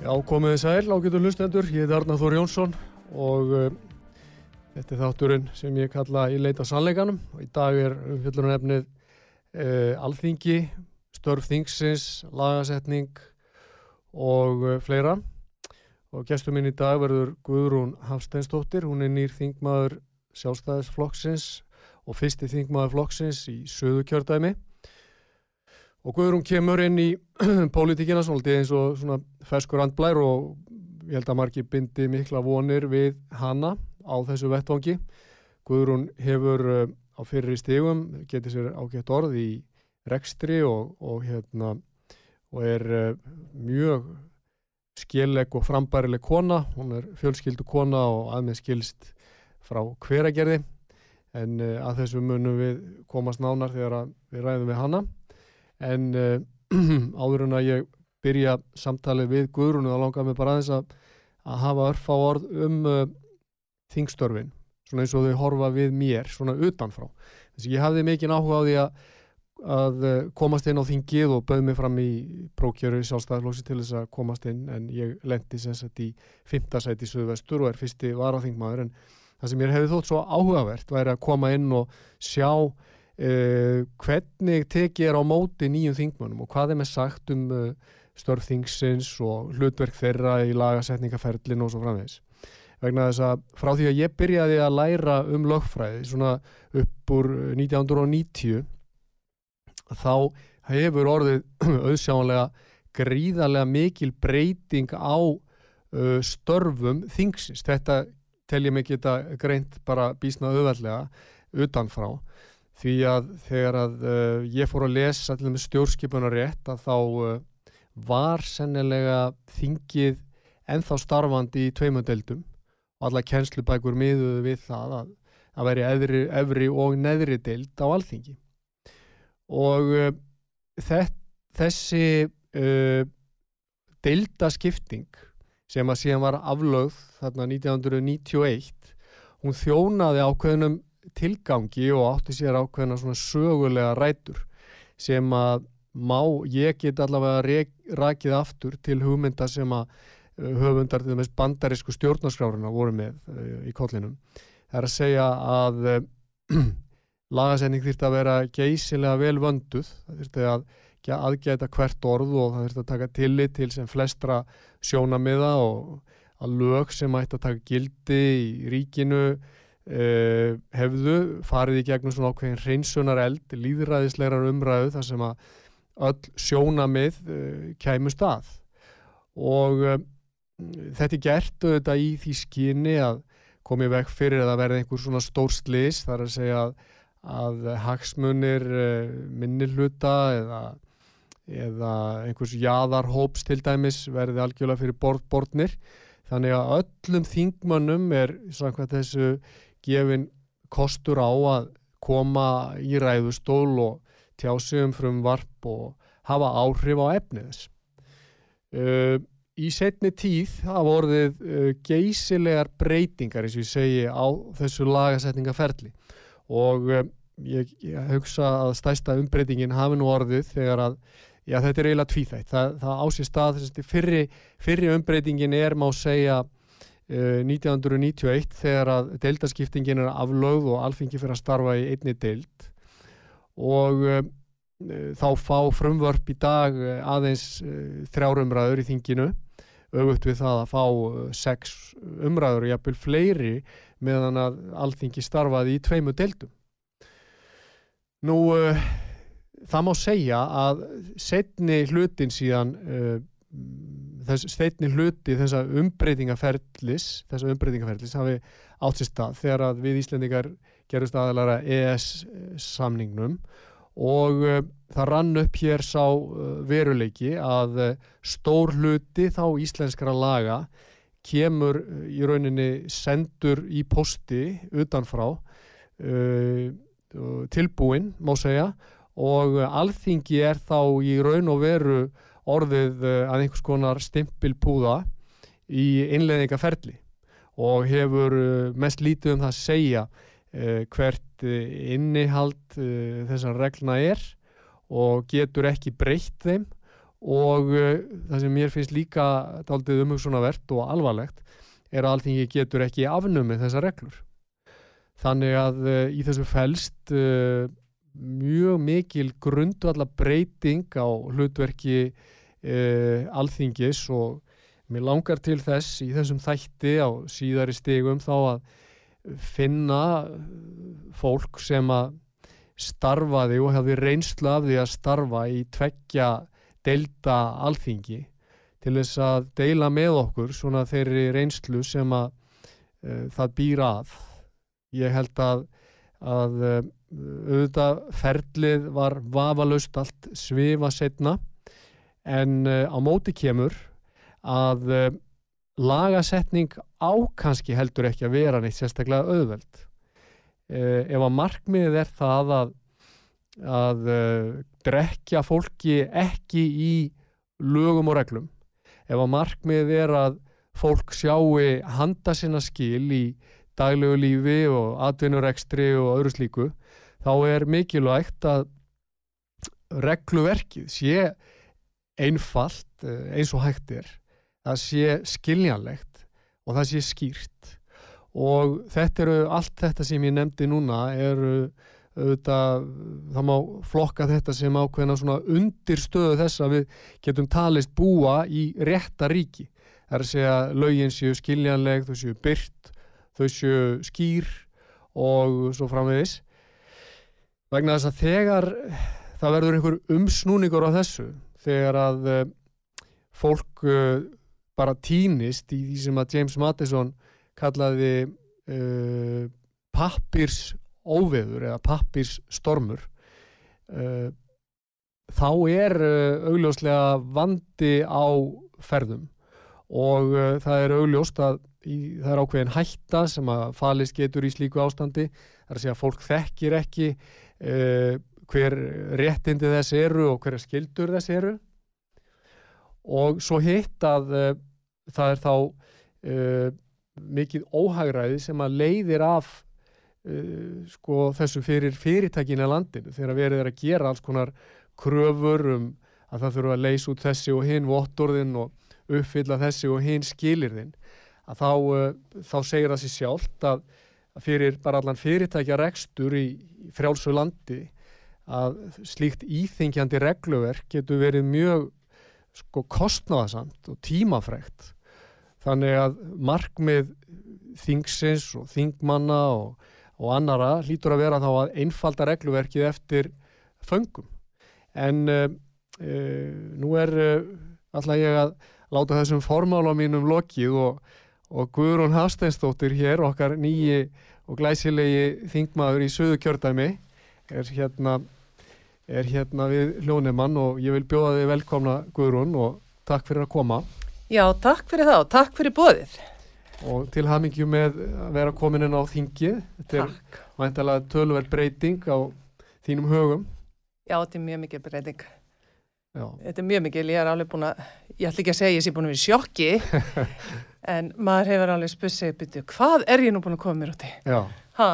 Já, komiði sæl, ágætu hlustendur, ég heit Arnar Þór Jónsson og uh, þetta er þátturinn sem ég kalla í leita sannleikanum. Og í dag er umfjöldunum efnið uh, alþingi, störf þingsins, lagasetning og uh, fleira. Og gestur minn í dag verður Guðrún Hafsteinsdóttir, hún er nýr þingmaður sjálfstæðisflokksins og fyrsti þingmaður flokksins í söðu kjördæmi og Guðrún kemur inn í pólitíkina svolítið eins og svona ferskur andblær og ég held að margir bindi mikla vonir við hana á þessu vettvangi. Guðrún hefur uh, á fyrri stegum getið sér ágætt orð í rekstri og, og, hérna, og er uh, mjög skilleg og frambærileg kona. Hún er fjölskyldu kona og aðeins skilst frá hveragerði en uh, að þessu munum við komast nánar þegar við ræðum við hana en uh, áður en að ég byrja samtalið við Guðrúnu þá langar mér bara aðeins að, að hafa örf á orð um uh, þingstörfin svona eins og þau horfa við mér svona utanfrá. Þess að ég hafði mikið áhuga á því að, að uh, komast inn á þingið og bauð mig fram í prókjöru sjálfstæðarlósi til þess að komast inn en ég lendi sem sagt í fymtasæti í Suðvestur og er fyrsti varaþingmaður. En það sem ég hefði þótt svo áhugavert væri að koma inn og sjá Uh, hvernig tekið er á móti nýjum þingmannum og hvað er með sagt um uh, störf þingsins og hlutverk þeirra í lagasetningaferlin og svo framvegs vegna þess að frá því að ég byrjaði að læra um lögfræði svona upp úr 1990 þá hefur orðið auðsjáanlega gríðarlega mikil breyting á uh, störfum þingsins. Þetta tel ég mig geta greint bara bísna auðveldlega utanfrá því að þegar að uh, ég fór að lesa allir með stjórnskipunar rétt að þá uh, var sennilega þingið enþá starfandi í tveimundeldum og alla kjenslubækur miðuðu við það að að veri efri, efri og neðri deild á alþingi. Og uh, þess, þessi deildaskipting sem að síðan var aflögð þarna 1991 hún þjónaði ákveðnum tilgangi og átti sér ákveðna svona sögulega rætur sem að má, ég get allavega rækið aftur til hugmynda sem að uh, höfundar til þess bandarísku stjórnarskráurina voru með uh, í kollinum. Það er að segja að uh, lagasetning þýrt að vera geysilega vel vönduð, það þýrt að aðgæta hvert orð og það þurft að taka tillit til sem flestra sjónamiða og að lög sem ætti að taka gildi í ríkinu Uh, hefðu farið í gegnum svona ákveðin hreinsunar eld, líðræðislegar umræðu þar sem að öll sjónamið uh, kæmu stað. Og uh, þetta er gert auðvitað í því skyni að komið vekk fyrir að það verði einhver svona stór slis þar að segja að, að hagsmunir minnilhuta eða, eða einhvers jaðarhóps til dæmis verði algjörlega fyrir borðborðnir þannig að öllum þingmannum er samkvæmt þessu gefin kostur á að koma í ræðustól og tjá sig um frum varp og hafa áhrif á efniðis. Uh, í setni tíð hafa vorðið uh, geysilegar breytingar eins og ég segi á þessu lagasetningaferli og uh, ég, ég hugsa að stæsta umbreytingin hafi nú orðið þegar að já, þetta er eiginlega tvíþægt. Það, það ásýr stað þessi fyrri, fyrri umbreytingin er má segja 1991 eh, þegar að deildaskiptingin er aflögð og alþingi fyrir að starfa í einni deild. Og uh, þá fá frumvörp í dag aðeins uh, þrjárumræður í þinginu. Auðvögt við það að fá uh, sex umræður og jafnvel fleiri meðan að alþingi starfaði í tveimu deildum. Nú það má segja að setni hlutin síðan þess steitni hluti þessa umbreytingaferðlis þessa umbreytingaferðlis hafi átsista þegar að við Íslendingar gerust aðalara ES samningnum og uh, það rann upp hér sá uh, veruleiki að uh, stór hluti þá íslenskara laga kemur í rauninni sendur í posti utanfrá tilbúin má segja og alþingi er þá í raun og veru orðið að einhvers konar stimpilpúða í innleðingaferli og hefur mest lítið um það að segja uh, hvert eh, innihald þessar regluna er og getur ekki breytt þeim og það sem mér finnst líka daldið umhugsunavert og alvarlegt er að alltingi getur ekki afnumið þessar reglur. Þannig að í þessu fælst mjög mikil grundvalla breyting á hlutverki alþingis og mér langar til þess í þessum þætti á síðari stegum þá að finna fólk sem að starfaði og hefði reynslu af því að starfa í tveggja delta alþingi til þess að deila með okkur svona þeirri reynslu sem að uh, það býra að. Ég held að, að auðvitað ferlið var vafalaust allt svifa setna en uh, á móti kemur að lagasetning ákanski heldur ekki að vera neitt sérstaklega auðveld. Uh, ef að markmiðið er það að, að drekja fólki ekki í lögum og reglum, ef að markmiðið er að fólk sjáu handa sinna skil í daglegu lífi og atvinnurekstri og öðru slíku, þá er mikilvægt að regluverkið sé einfalt eh, eins og hægt er það sé skiljanlegt og það sé skýrt. Og þetta eru allt þetta sem ég nefndi núna eru auðvitað, það má flokka þetta sem ákveðna svona undirstöðu þess að við getum talist búa í rétta ríki. Það er að segja lögin séu skiljanleg þau séu byrt, þau séu skýr og svo framvegis vegna þess að þegar það verður einhver umsnúningur á þessu þegar að uh, fólk uh, bara týnist í því sem að James Madison kallaði uh, pappirs óveður eða pappirs stormur þá er augljóslega vandi á ferðum. Og það er augljóst að í, það er ákveðin hætta sem að falist getur í slíku ástandi. Þar að segja að fólk þekkir ekki hver réttindi þess eru og hverja skildur þess eru. Og svo hitt að það er þá uh, mikið óhagræði sem að leiðir af sko, þessu fyrir fyrirtækinu í landinu þegar verið er að gera alls konar kröfur um að það þurfa að leysa út þessi og hinn vottorðin og uppfylla þessi og hinn skilirðin að þá, þá segir það sér sjálft að, að fyrir bara allan fyrirtækja rekstur í, frjálsu landi að slíkt íþingjandi regluverk getur verið mjög sko kostnáðasamt og tímafregt þannig að markmið þingsins og þingmanna og, og annara hlýtur að vera þá að einfalda regluverkið eftir föngum. En uh, uh, nú er uh, alltaf ég að láta þessum formála mínum lokið og, og Guðrún Hafsteinstóttir hér okkar nýji og glæsilegi þingmaður í söðu kjördæmi er hérna, er hérna við hljónemann og ég vil bjóða þig velkomna Guðrún og takk fyrir að koma Já, takk fyrir það og takk fyrir bóðið. Og til hafmyggju með að vera komin inn á þingið. Þetta takk. er mæntalega tölverð breyting á þínum högum. Já, þetta er mjög mikil breyting. Já. Þetta er mjög mikil, ég er alveg búin að, ég ætla ekki að segja ég sé búin að vera sjokki, en maður hefur alveg spussið, byrju, hvað er ég nú búin að koma mér úti? Já, ha?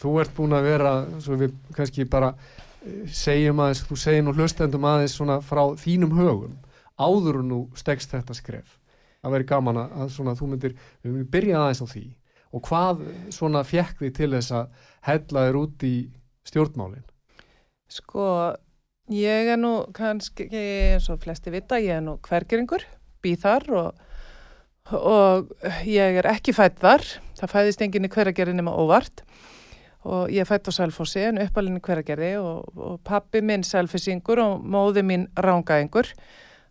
þú ert búin að vera, svo við kannski bara eh, segjum aðeins, þú segir nú hlustendum aðeins svona frá þínum högum áður nú stegst þetta skref að veri gaman að svona þú myndir við myndum byrja aðeins á því og hvað svona fjekk því til þess að hella þér út í stjórnmálin Sko ég er nú kannski eins og flesti vita, ég er nú hvergeringur býð þar og, og ég er ekki fætt þar. Það fæðist enginn í hverjargerði nema óvart. Og ég fætt á Sælfossi en uppalinni hverjargerði og, og pappi minn Sælfossingur og móði mín Rángaengur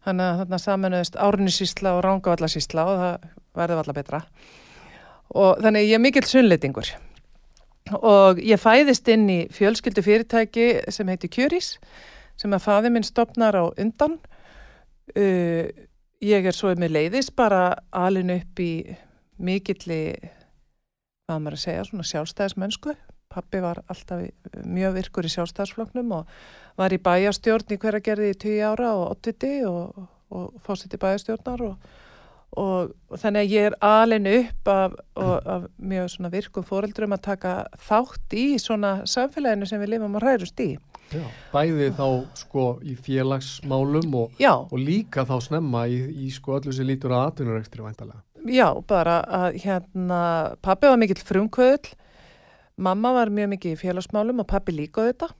Þannig að þarna saminuðist Árnisísla og Rángavallasísla og það verði valla betra. og þannig ég er mikill sunnleitingur og ég fæðist inn í fjölskyldu fyrirtæki sem heitir Curis sem að faði minn stopnar á undan. Uh, ég er svo með leiðis bara alin upp í mikilli hvað maður að segja, svona sjálfstæðismennsku. Pappi var alltaf mjög virkur í sjálfstæðisfloknum og var í bæjastjórn í hverja gerði í 10 ára og 80 og, og fósitt í bæjastjórnar og og, og þannig að ég er alin upp af, af mjög svona virkum fóreldrum að taka þátt í svona samfélaginu sem við lifum að hræðust í. Já, bæði þá sko í félagsmálum og, og líka þá snemma í, í sko öllu sem lítur að atvinnurekstri væntalega. Já, bara að hérna pappi var mikill frumkvöðl, mamma var mjög mikið í félagsmálum og pappi líka þetta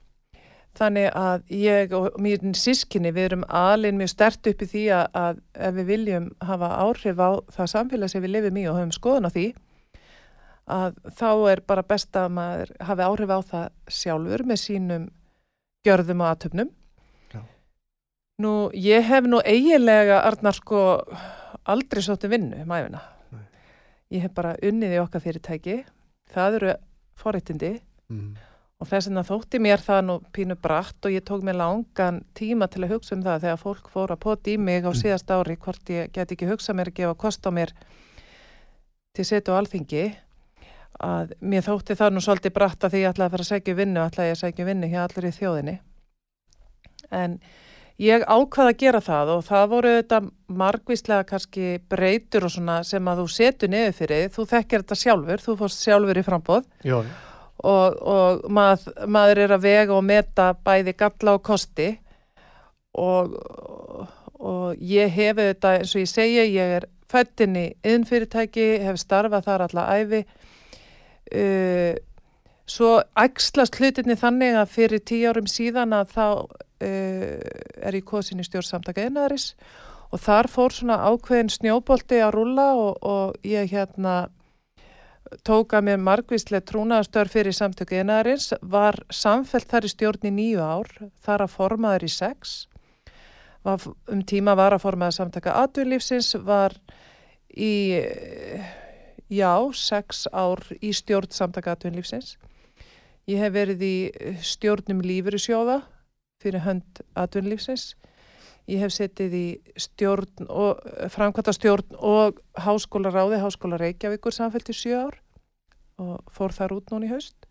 Þannig að ég og mér sískinni við erum alin mjög stert upp í því að, að ef við viljum hafa áhrif á það samfélag sem við lifum í og höfum skoðun á því að þá er bara best að maður hafi áhrif á það sjálfur með sínum gjörðum og aðtöfnum. Nú ég hef nú eiginlega Arnar sko aldrei sótti vinnu um æfina. Nei. Ég hef bara unnið í okkar fyrirtæki, það eru forrættindi mm og þess vegna þótti mér það nú pínu bratt og ég tók mér langan tíma til að hugsa um það þegar fólk fór að poti í mig á mm. síðast ári hvort ég get ekki hugsa mér að gefa kost á mér til setu og alþingi. Að mér þótti það nú svolítið bratt að því ég ætlaði að fara að segja vinnu og ætlaði að segja vinnu hjá allir í þjóðinni. En ég ákvaði að gera það og það voru þetta margvíslega kannski breytur og svona sem að þú setu niður fyrir. Þú þekkir þetta sjálfur, þú fórst sjálfur í frambóð Jó og, og mað, maður er að vega og meta bæði galla og kosti. Og, og ég hef þetta eins og ég segja, ég er fættin í yðnfyrirtæki, hef starfað þar alla æfi uh, svo ægslast hlutinni þannig að fyrir tíu árum síðan að þá uh, er ég kosin í stjórnsamtaka einaðaris og þar fór svona ákveðin snjóbolti að rulla og, og ég hérna tóka mér margvíslega trúnaðastör fyrir samtöku einaðarins, var samfellt þar í stjórn í nýju ár, þar að formaður í sex, var, um tíma var að formaður samtöka atvinnlífsins, var í, já, sex ár í stjórn samtöka atvinnlífsins. Ég hef verið í stjórnum lífyrirsjóða fyrir hönd atvinnlífsins. Ég hef setið í stjórn og framkvæmta stjórn og háskólaráði, háskóla Reykjavíkur samfélti sjö ár og fór þar út núna í haust.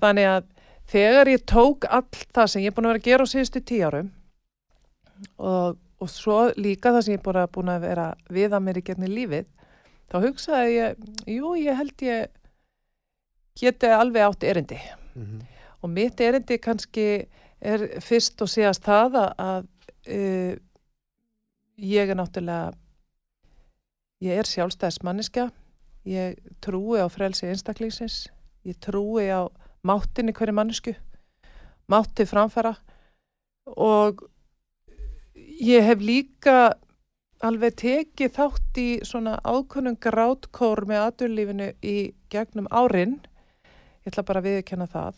Þannig að þegar ég tók allt það sem ég er búin að vera að gera á síðustu tíu árum og, og svo líka það sem ég er búin að vera við að mér í gerni lífið, þá hugsaði ég, jú ég held ég geti alveg átt erindi. Mm -hmm. Og mitt erindi kannski er fyrst og síðast það að uh, ég er náttúrulega ég er sjálfstæðismanniska ég trúi á frelsi einstaklingsins. Ég trúi á máttinni hverju mannesku mátti framfæra og ég hef líka alveg tekið þátt í svona ákunnum grátkór með aturlífinu í gegnum árin. Ég ætla bara að viðkjanna það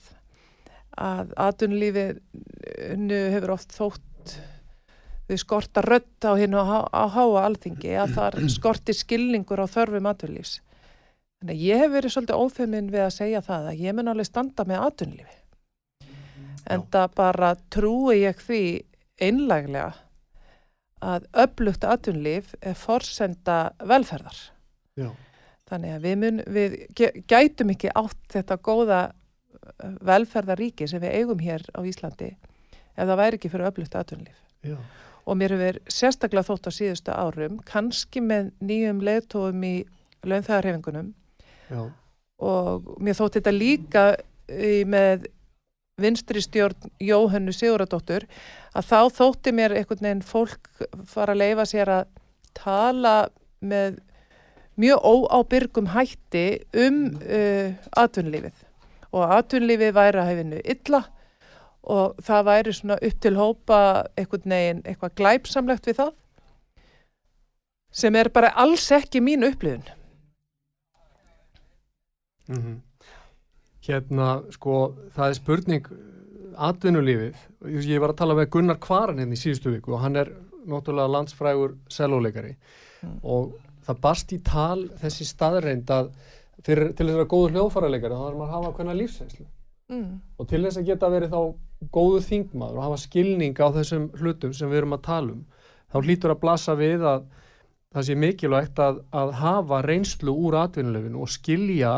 að aturlífinu hefur oft þótt við skorta rött á hinn og á háa alþingi að þar skorti skilningur á þörfum aturlífs. Þannig að ég hef verið svolítið ófeminn við að segja það að ég mun alveg standa með aturlífi. En það bara trúi ég því einlæglega að öflugt aturlíf er forsenda velferðar. Já. Þannig að við, mun, við gætum ekki átt þetta góða velferðaríki sem við eigum hér á Íslandi ef það væri ekki fyrir öflugt aturlíf. Já og mér hefur sérstaklega þótt á síðustu árum, kannski með nýjum leðtóum í launþæðarhefingunum og mér þótt þetta líka með vinstri stjórn Jóhannu Siguradóttur að þá þótti mér einhvern veginn fólk fara að leifa sér að tala með mjög óábyrgum hætti um uh, atvinnlífið og atvinnlífið væri að hefinu illa og það væri svona upp til hópa eitthvað neginn, eitthvað glæpsamlegt við það. Sem er bara alls ekki mín upplifun. Mm -hmm. Hérna sko það er spurning atvinnulífið, ég var að tala með Gunnar Kvaran hérna í síðustu viku og hann er náttúrulega landsfrægur selóleikari mm. og það barst í tal þessi staðreind að fyrir, til þess að vera góður hljóðfæraleikari þá þarf maður að hafa hvernig lífsæslu mm, og til þess að geta verið þá góður þingmaður og hafa skilning á þessum hlutum sem við erum að tala um þá hlýtur að blasa við að það sé mikilvægt að, að hafa reynslu úr atvinnulefinu og skilja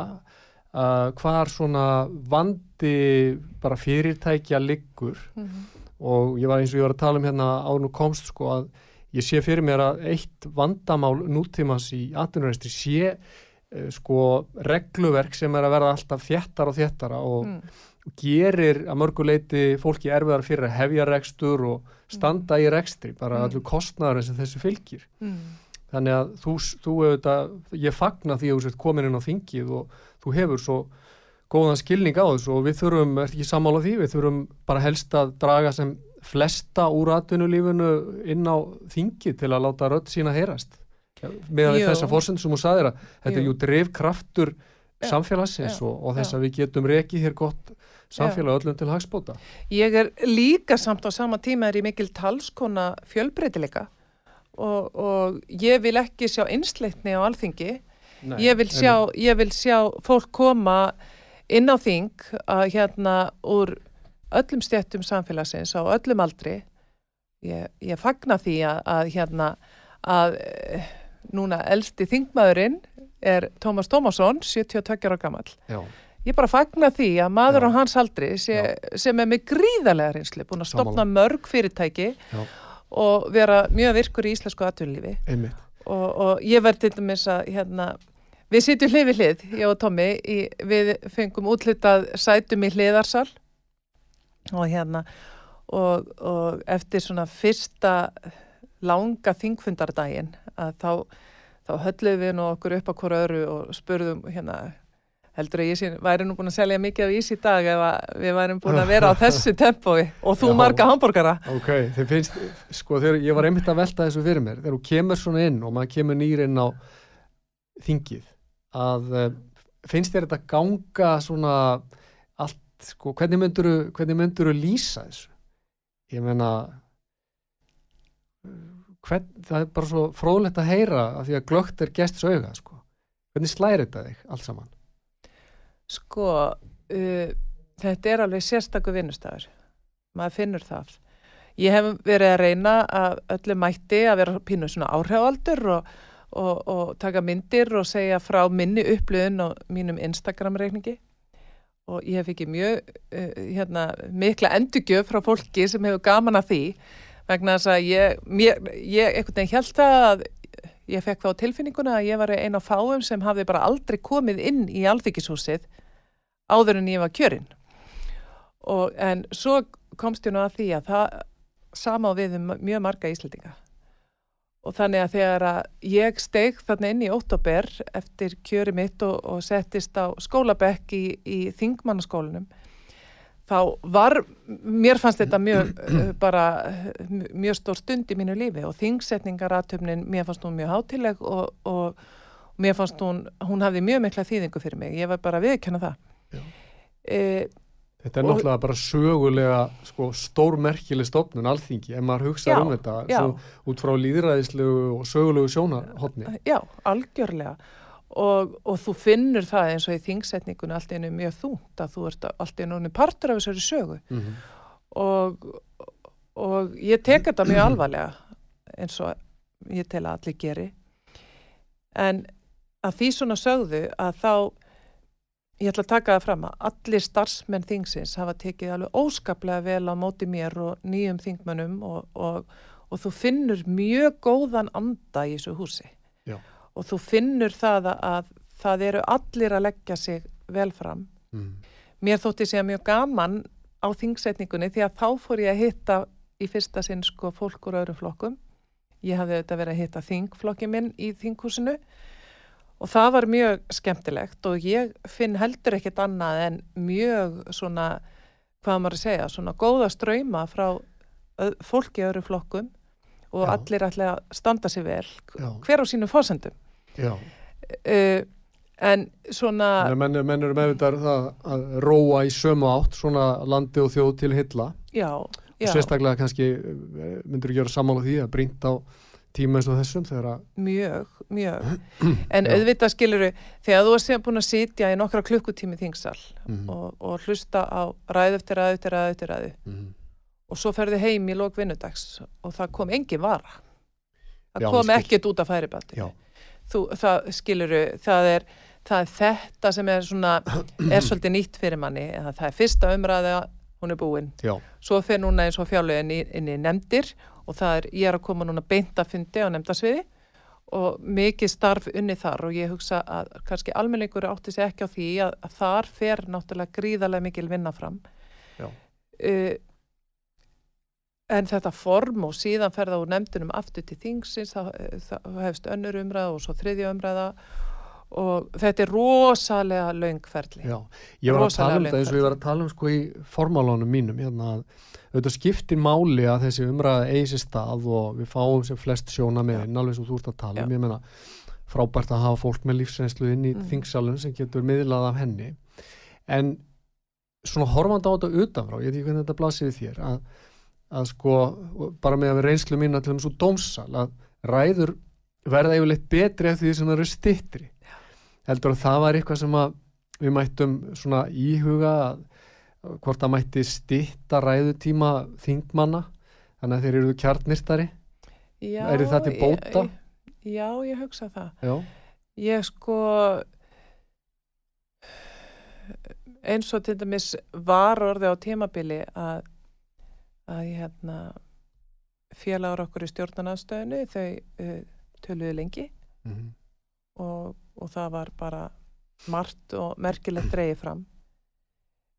uh, hvar svona vandi bara fyrirtækja liggur. Mm, og ég var eins og ég var að tala um hérna ánum komst sko að ég sé fyrir mér að eitt vandamál nútímans í atvinnuræstri sé uh, sko regluverk sem er að verða alltaf þéttar og þéttara og mm, gerir að mörguleiti fólki erfiðar fyrir að hefja rekstur og standa í rekstri, bara Mm. allur kostnæður sem þessu fylgir. mm, Þannig að þú, þú auðvitað, ég fagna því að þú sett komin inn á þingið og þú hefur svo góðan skilning á þessu og við þurfum, ert ekki sammála því, við þurfum bara helst að draga sem flesta úr atvinnulífinu inn á þingið til að láta rödd sína heyrast. Með Jú. þessa fórsend sem þú sagðir að þetta er Jú. Já, samfélagsins og, og þess að við getum rekið hér gott samfélag öllum til hagspóta. Ég er líka samt á sama tíma er ég mikil talskona fjölbreytileika og, og ég vil ekki sjá einsleitni á alþingi. Nei, Ég vil, sjá, ég vil sjá fólk koma inn á þing að hérna úr öllum stjættum samfélagsins á öllum aldri. Ég, ég fagna því að, að hérna að eh, núna elsti þingmaðurinn er Tómas Tómasson, 72 ára gamall. Ég bara fagna því að maður á hans aldri sé, sem er með gríðarlega reynslu, búin að stopna Sammála. mörg fyrirtæki Já. og vera mjög virkur í íslensku einmitt. og, og ég verð til dæmis að hérna, við sitjum hlið við hlið, ég og Tommy, í, við fengum útlitað sætum í hliðarsal og hérna og, og eftir svona fyrsta langa þingfundardaginn að þá, þá höllum við nú okkur upp á hverju öru og spurðum hérna heldur að ég sé, væri nú búin að selja mikið af ís í dag ef við værim búin að vera á þessu tempói og þú Já. marga hambúrgara Ok, þeir finnst, sko, þegar ég var einmitt að velta þessu fyrir mér, þegar þú kemur svona inn og maður kemur nýr inn á þingið, að uh, finnst þér þetta ganga svona allt, sko, hvernig mynduru, hvernig mynduru lýsa þessu? Ég meina, hvern, það er bara svo fróðlegt að heyra af því að glögt er gests auga, sko. Hvernig slæri þetta þig allt saman? Sko, uh, þetta er alveg sérstakur vinnustafur. Maður finnur það. Ég hef verið að reyna að öllu mætti að vera pínu svona áhrifaldur og, og, og taka myndir og segja frá minni upplöðun og mínum Instagram-reikningi. Og ég hef ekki mjög uh, hérna, mikla endugjöf frá fólki sem hefur gaman að því vegna þess að ég, mér, ég einhvern veginn held það að ég fekk þá tilfinninguna að ég var einn af fáum sem hafði bara aldrei komið inn í alþykishúsið áður en ég var kjörinn. En svo komst ég nú að því að það sama á við um mjög marga íslendinga. Og þannig að þegar að ég steig þarna inn í óttober eftir kjöri mitt og, og settist á skólabekk í, í þingmannaskólanum, þá var, mér fannst þetta mjög, uh, bara uh, mjög stór stund í mínu lífi og þingsetningaratöfnin, mér fannst hún mjög hátileg og, og mér fannst hún, hún hafði mjög mikla þýðingu fyrir mig, ég var bara að viðkjanna það. E, Þetta er Og- náttúrulega bara sögulega sko, stórmerkileg stofnun alþingi ef maður hugsa Já, um þetta svo, út frá líðræðislegu og sögulegu sjónarhotni. já, algjörlega. Og, og þú finnur það eins og í þingsetningunni allt einu mjög þúnt að þú ert allt einu partur af þessari sögu. Mm -hmm. og, og ég tek þetta mjög alvarlega eins og ég tel að allir geri en að því svona sögðu að þá ég ætla að taka það fram að allir starfsmenn þingsins hafa tekið alveg óskaplega vel á móti mér og nýjum þingmönnum og, og, og þú finnur mjög góðan anda í þessu húsi Já. Og þú finnur það að, að það eru allir að leggja sig vel fram mm. mér þótti sér mjög gaman á þingsetningunni því að þá fór ég að hitta í fyrsta sinn sko fólk úr öðrum flokkum. Ég hafði auðvitað verið að hitta þingflokki minn í þinghúsinu og það var mjög skemmtilegt og ég finn heldur ekkert annað en mjög svona, hvað maður að segja, svona góða ströyma frá fólki öðrum flokkum og Já. allir ætla að standa sér vel, Já. hver á sínum fórsendum. Já. Uh, en svona... Að menn, menn eru meðvitað það að róa í sömu átt svona landi og þjóð til hylla Já, og já. sérstaklega kannski eh, myndur gera sammála því að brínt á tíma eins og þessum þegar að mjög, mjög en Já. auðvitað skiluru þegar þú er sem búin að sitja í nokkra klukkutími þingsal Mhm. og, og hlusta á ræðu eftir ræðu eftir ræðu eftir ræðu Mhm. og svo ferði heim í lók vinnudags og það kom engin vara það Já, kom ekkert út af Já. Þú, það skiluru það er, það er þetta sem er svona er svolítið nýtt fyrir manni eða það er fyrsta umræða, hún er búin. Já, svo fer núna eins og fjárlögin í- inn í nefndir og það er, ég er að koma núna beint að fundi á nefndasviði og mikið starf unni þar og ég hugsa að kannski almenningur átti sig ekki á því að, að þar fer náttúrulega gríðarlega mikil vinna fram. Já. uh, en þetta form og síðan ferða úr nefndunum aftur til þingsins þá, þá hefst önnur umræða og svo þriðja umræða. Og þetta er rosalega löngferðli já. Ég var að tala um þetta eins og ég var að tala um sko í formálunum mínum hérna að auðvitað skiptir máli að þessi umræða eigi sér stað og við fáum sem flest sjóna með inn alveg sem þú ert að tala um, ég meina frábært að hafa fólk með lífsreynslu inn í Mm. þingsalun sem getur miðlað af henni. En svona horfandi á þetta utanfrá, ég veit ekki hvernig þetta blasir þér að, að sko bara með að við reynslu mína til þess að dómsal að ræður verða yfirleitt betri eftir því sem það eru stittri heldur að það var eitthvað sem að við mættum svona íhuga að, hvort það mætti stitta ræðutíma þingmanna þannig að þeir eru kjarnistari Já, Er það til bóta? Ég, já, ég hugsa það. já, Ég sko eins og til dæmis var orði á tímabili að að hérna félagur okkur í stjórnarnaðstöðinu þau uh, töluðu lengi. Mm og, og það var bara margt og merkilegt dreigið fram.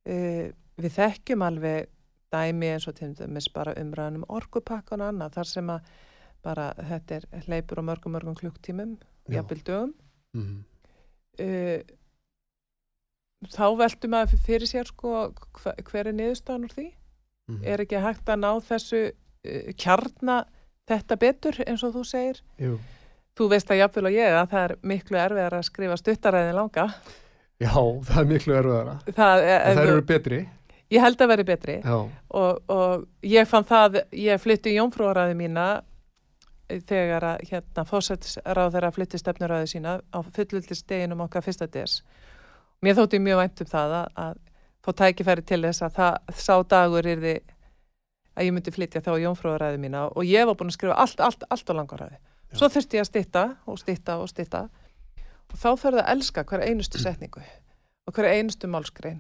Uh, við þekkjum alveg dæmi eins og til dæmis bara umræðan um orkupakkan og annað þar sem að bara þetta er hleypur á mörgum mörgum klukktímum jafnvel dögum. Mm uh, þá veltum maður fyrir sér sko hver er niðurstaðan úr því -hmm. er ekki hægt að ná þessu uh, kjarna þetta betur eins og þú segir? Jú. þú veist að jafnvel og ég að það er miklu erfiðar að skrifa stuttaræðin langa. Já, það er miklu erfiðara. Það er, það eru betri. Ég held að veri betri. Og, og ég fann það ég flytti jómfrúaræði mína þegar að hérna fósættisráð þeirra flytti stefnuræði sína á fullvildisdeginum okkar fyrsta des mér þótti mjög vænt um það að, að fá tækifæri til þess að það, sá dagur yrði að ég myndi flytja þá jómfrúaræði mína og ég var búin að skrifa allt, allt, allt á langaræði svo þurfti ég að stitta og stitta og stitta og þá ferði að elska hver einustu setningu og hver einustu málskrein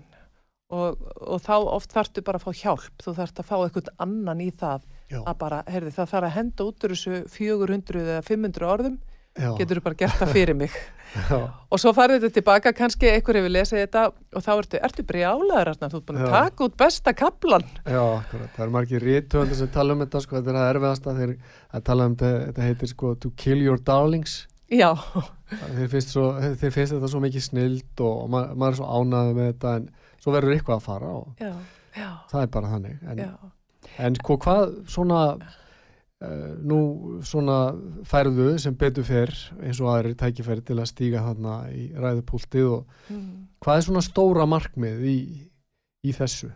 og, og þá oft þarftu bara að fá hjálp. Þú þarft að fá eitthvað annan í það já, að bara, heyrði, það þarf að henda út úr þessu 400 eða 500 orðum getur þú bara gert það fyrir mig. Og svo farið þetta tilbaka, kannski einhver hefur lesið þetta og þá ertu, ertu brjálaður Arnar, þú ert búin að taka út besta kaplan já, akkurat. Það eru margir rítuðandi sem tala um þetta sko, þetta er það erfiðasta. Þeir að tala um þetta, þetta heitir sko to kill your darlings. Já, þeir finnst, svo, þeir finnst þetta svo mikið snild og ma maður er svo ánæður með þetta en svo verður eitthvað að fara og já, já, það er bara þannig. En, en sko hvað svona nú svona færðu sem betur fer eins og aðri tækifæri til að stíga þarna í ræðupúltið og mm. hvað er svona stóra markmið í, í þessu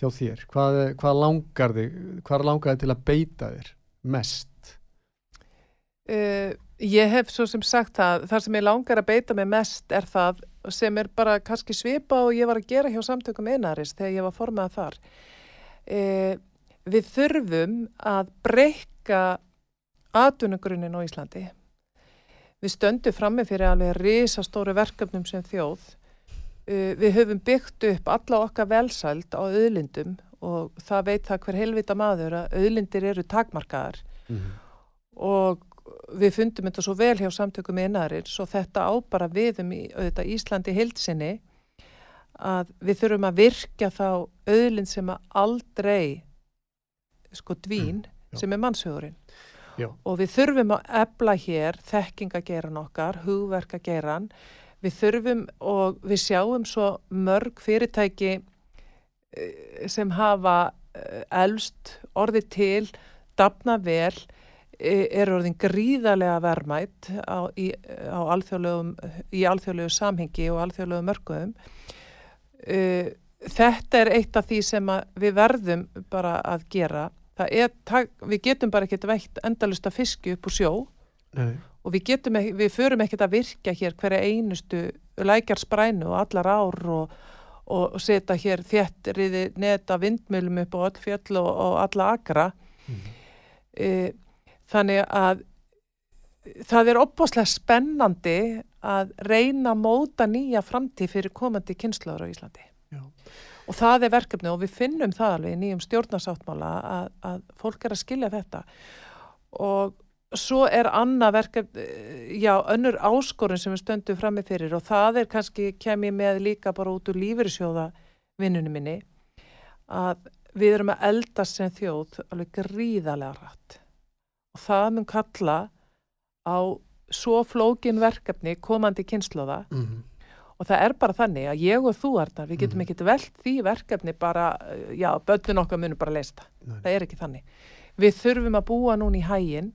hjá þér? Hvað, hvað langar þig hvað langar þig til að beita þér mest? Uh, ég hef svo sem sagt það, það sem ég langar að beita mig mest er það sem er bara kannski svipa og ég var að gera hjá samtökum einaris þegar ég var formað þar. Uh, við þurfum að breyka atvinnugrunin á Íslandi. Við stöndum frammi fyrir alveg risastóru verkefnum sem þjóð. Uh, við höfum byggt upp alla okkar velsæld á auðlindum og það veit það hver helvita maður að auðlindir eru takmarkaðar Mm -hmm. og við fundum þetta svo vel hjá samtökum innarins og þetta á bara við um í, Íslandi heilsinni að við þurfum að virkja þá auðlind sem aldrei sko dvín já. sem er mannshugurinn Já. og við þurfum að ebla hér þekkingageran okkar, hugverkageran við þurfum og við sjáum svo mörg fyrirtæki eh, sem hafa eh, elst orðið til dafna vel e- er orðin gríðarlega verðmætt á, í, á alþjóðlegum, í alþjóðlegu samhengi og alþjóðlegu mörgum. Þetta er eitt af því sem við verðum bara að gera. Það er, við getum bara ekkert veitt endalust að fiski upp úr sjó Nei. og við getum við förum ekkert að virka hér hverja einustu lækjar sprænu og allar ár og, og, og setja hér þéttriði neta vindmjölum upp á all fjöll og, og alla akra Mm. e, þannig að það er opbáslega spennandi að reyna að móta nýja framtíð fyrir komandi kynnslóður á Íslandi Já. Og það er verkefni og við finnum það alveg í nýjum stjórnarsáttmála að, að fólk er að skilja þetta og svo er annað verkefni, já, önnur áskorun sem við stöndum frammi fyrir og það er kannski kem ég með líka bara út úr lífyrirsjóða vinnunum minni að við erum að eldast sem þjóð alveg gríðarlega rætt og það mun kalla á svo flókin verkefni komandi kynnslóða Mm. Og það er bara þannig að ég og þú Arnar, við getum Mhm. ekkert velt því verkefni bara, eh, já, börnun okkar munum bara leista. Nei. Það er ekki þannig. Við þurfum að búa núna í hægin.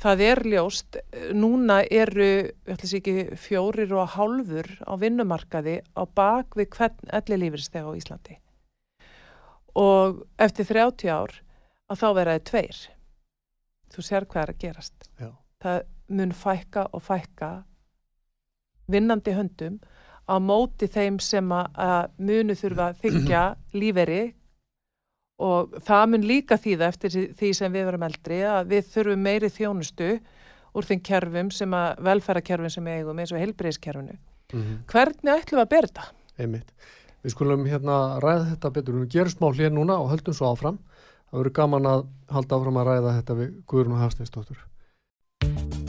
Það er ljóst, eh, núna eru, ég ætla að sé ekki, fjórir og hálfur á vinnumarkaði á bak við hvern ellilífursteg á Íslandi. Og eftir 30 ár að þá veraði tveir. Þú sér hvað er að gerast. Já. Það mun fækka og fækka vinnandi höndum á móti þeim sem að, munu þurfa að þykja líferi og það mun líka þýða eftir því- sem við verum eldri að við þurfum meiri þjónustu úr þeim kerfum sem að velferðarkerfum sem við eigum eins og heilbreyðskerfinu. Mm. Hvernig ætlum við að bera þetta? Einmitt. Við skulum hérna ræða þetta betur. Við gerum smá hlýr núna og höldum svo áfram. Það verður gaman að halda áfram að ræða þetta við Guðrún og Hafsteinsdóttur.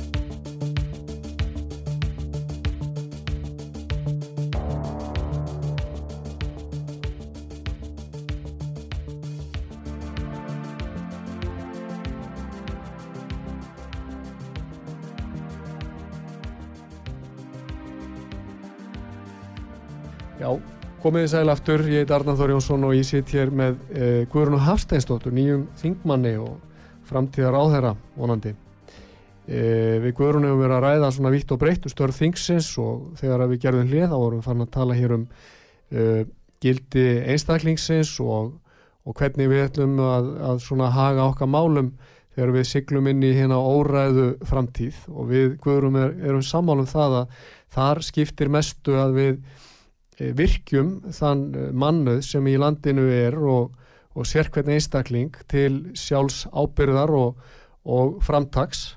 Já, komið þið sæl aftur, ég heit Arnar Þór Jónsson og ég sitt hér með eh, Guðrún og Hafsteinsdóttur, nýjum þingmanni og framtíðar áþæra vonandi. Eh, við Guðrún hefum verið að ræða svona vitt og breytt um störð þingsins og þegar við gerðum hlið þá vorum við farin að tala hér um eh, gildi einstaklingsins og, og hvernig við ætlum að, að svona haga okkar málum þegar við siglum inn í hérna óræðu framtíð og við Guðrún er, erum sammálum það að þar skiptir mestu að við virkjum þann eh, mannuð sem í landinu er og, og sér hvernig einstakling til sjálfs ábyrðar og, og framtaks